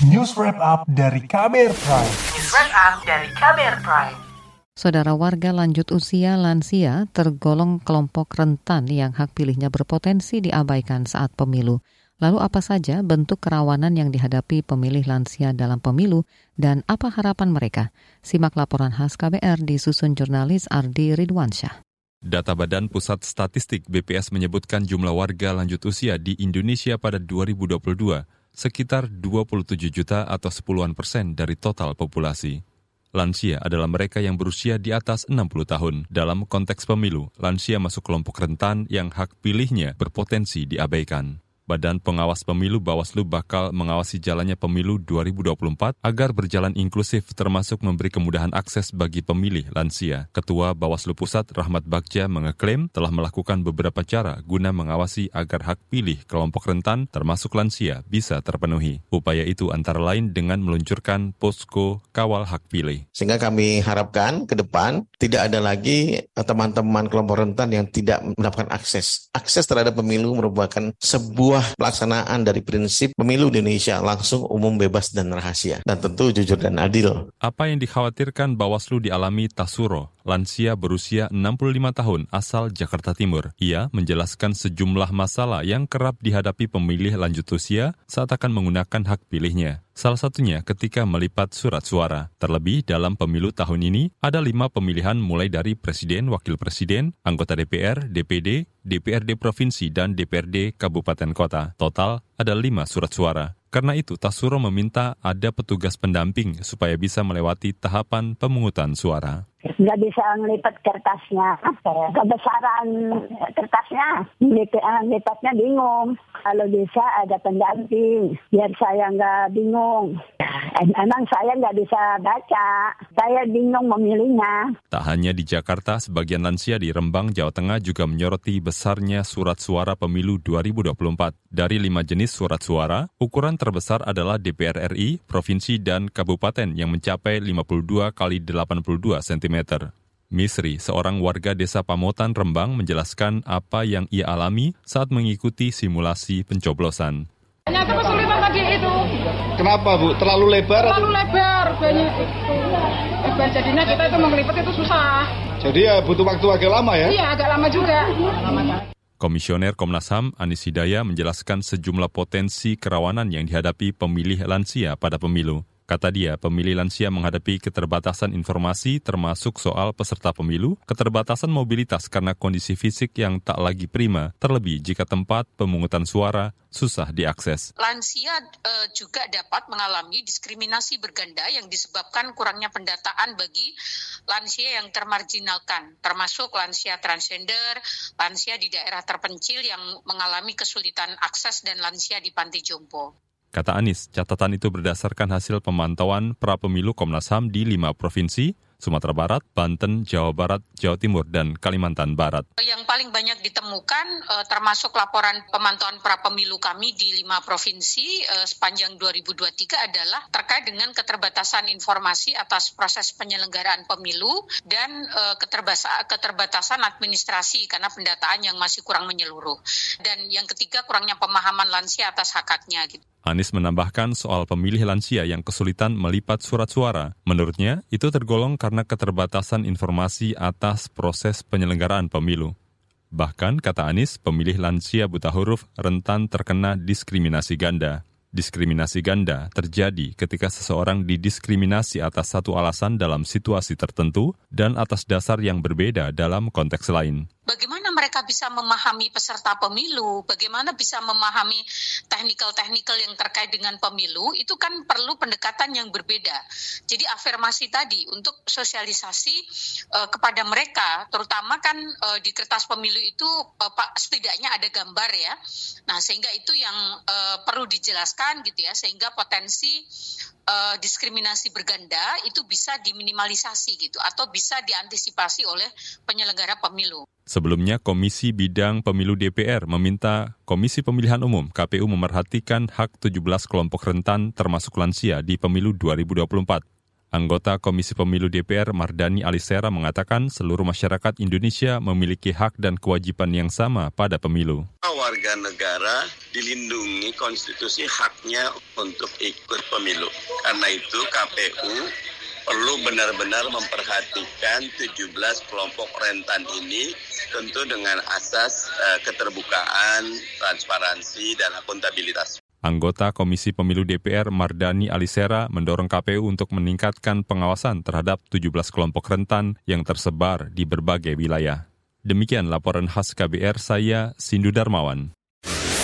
News Wrap Up dari Kamer Prime. News Wrap Up dari Kamer Prime. Saudara warga lanjut usia lansia tergolong kelompok rentan yang hak pilihnya berpotensi diabaikan saat pemilu. Lalu apa saja bentuk kerawanan yang dihadapi pemilih lansia dalam pemilu dan apa harapan mereka? Simak laporan khas KBR disusun jurnalis Ardi Ridwansyah. Data Badan Pusat Statistik BPS menyebutkan jumlah warga lanjut usia di Indonesia pada 2022 sekitar 27 juta atau sepuluhan persen dari total populasi. Lansia adalah mereka yang berusia di atas 60 tahun. Dalam konteks pemilu, lansia masuk kelompok rentan yang hak pilihnya berpotensi diabaikan. Badan Pengawas Pemilu Bawaslu bakal mengawasi jalannya pemilu 2024 agar berjalan inklusif termasuk memberi kemudahan akses bagi pemilih lansia. Ketua Bawaslu Pusat Rahmat Bagja mengeklaim telah melakukan beberapa cara guna mengawasi agar hak pilih kelompok rentan termasuk lansia bisa terpenuhi. Upaya itu antara lain dengan meluncurkan posko kawal hak pilih. Sehingga kami harapkan ke depan tidak ada lagi teman-teman kelompok rentan yang tidak mendapatkan akses. Akses terhadap pemilu merupakan sebuah sebuah pelaksanaan dari prinsip pemilu di Indonesia langsung umum bebas dan rahasia dan tentu jujur dan adil. Apa yang dikhawatirkan Bawaslu dialami Tasuro, lansia berusia 65 tahun asal Jakarta Timur. Ia menjelaskan sejumlah masalah yang kerap dihadapi pemilih lanjut usia saat akan menggunakan hak pilihnya. Salah satunya ketika melipat surat suara. Terlebih dalam pemilu tahun ini ada lima pemilihan mulai dari presiden, wakil presiden, anggota DPR, DPD, DPRD provinsi, dan DPRD kabupaten kota. Total ada lima surat suara. Karena itu, Tasuro meminta ada petugas pendamping supaya bisa melewati tahapan pemungutan suara. Nggak bisa ngelipat kertasnya, kebesaran kertasnya, lipatnya bingung. Kalau bisa ada pendamping, biar saya nggak bingung. Emang saya nggak bisa baca, saya bingung memilihnya. Tak hanya di Jakarta, sebagian lansia di Rembang, Jawa Tengah juga menyoroti besarnya surat suara pemilu 2024. Dari lima jenis surat suara, ukuran terbesar adalah DPR RI, provinsi, dan kabupaten yang mencapai 52 kali 82 cm. Misri, seorang warga desa Pamotan Rembang menjelaskan apa yang ia alami saat mengikuti simulasi pencoblosan. Ternyata kesulitan tadi itu. Kenapa Bu? Terlalu lebar? Terlalu lebar, banyak lebar jadinya kita itu mengelipet itu susah. Jadi ya butuh waktu agak lama ya? Iya, agak lama juga. Komisioner Komnas HAM Anis Hidayah menjelaskan sejumlah potensi kerawanan yang dihadapi pemilih lansia pada pemilu. Kata dia, pemilih lansia menghadapi keterbatasan informasi termasuk soal peserta pemilu, keterbatasan mobilitas karena kondisi fisik yang tak lagi prima, terlebih jika tempat pemungutan suara susah diakses. Lansia e, juga dapat mengalami diskriminasi berganda yang disebabkan kurangnya pendataan bagi lansia yang termarginalkan, termasuk lansia transgender, lansia di daerah terpencil yang mengalami kesulitan akses dan lansia di panti jompo. Kata Anies, catatan itu berdasarkan hasil pemantauan pra-pemilu Komnas HAM di lima provinsi, Sumatera Barat, Banten, Jawa Barat, Jawa Timur, dan Kalimantan Barat. Yang paling banyak ditemukan eh, termasuk laporan pemantauan pra-pemilu kami di lima provinsi eh, sepanjang 2023 adalah terkait dengan keterbatasan informasi atas proses penyelenggaraan pemilu dan eh, keterbatasan administrasi karena pendataan yang masih kurang menyeluruh. Dan yang ketiga kurangnya pemahaman lansia atas hak-haknya gitu. Anies menambahkan soal pemilih lansia yang kesulitan melipat surat suara. Menurutnya, itu tergolong karena keterbatasan informasi atas proses penyelenggaraan pemilu. Bahkan, kata Anies, pemilih lansia buta huruf rentan terkena diskriminasi ganda. Diskriminasi ganda terjadi ketika seseorang didiskriminasi atas satu alasan dalam situasi tertentu dan atas dasar yang berbeda dalam konteks lain bagaimana mereka bisa memahami peserta pemilu, bagaimana bisa memahami teknikal-teknikal yang terkait dengan pemilu, itu kan perlu pendekatan yang berbeda. Jadi afirmasi tadi untuk sosialisasi uh, kepada mereka, terutama kan uh, di kertas pemilu itu uh, setidaknya ada gambar ya. Nah, sehingga itu yang uh, perlu dijelaskan gitu ya, sehingga potensi uh, diskriminasi berganda itu bisa diminimalisasi gitu atau bisa diantisipasi oleh penyelenggara pemilu. Sebelumnya, Komisi Bidang Pemilu DPR meminta Komisi Pemilihan Umum KPU memerhatikan hak 17 kelompok rentan termasuk lansia di pemilu 2024. Anggota Komisi Pemilu DPR Mardani Alisera mengatakan seluruh masyarakat Indonesia memiliki hak dan kewajiban yang sama pada pemilu. warga negara dilindungi konstitusi haknya untuk ikut pemilu. Karena itu KPU perlu benar-benar memperhatikan 17 kelompok rentan ini tentu dengan asas uh, keterbukaan, transparansi, dan akuntabilitas. Anggota Komisi Pemilu DPR Mardani Alisera mendorong KPU untuk meningkatkan pengawasan terhadap 17 kelompok rentan yang tersebar di berbagai wilayah. Demikian laporan khas KBR saya, Sindu Darmawan.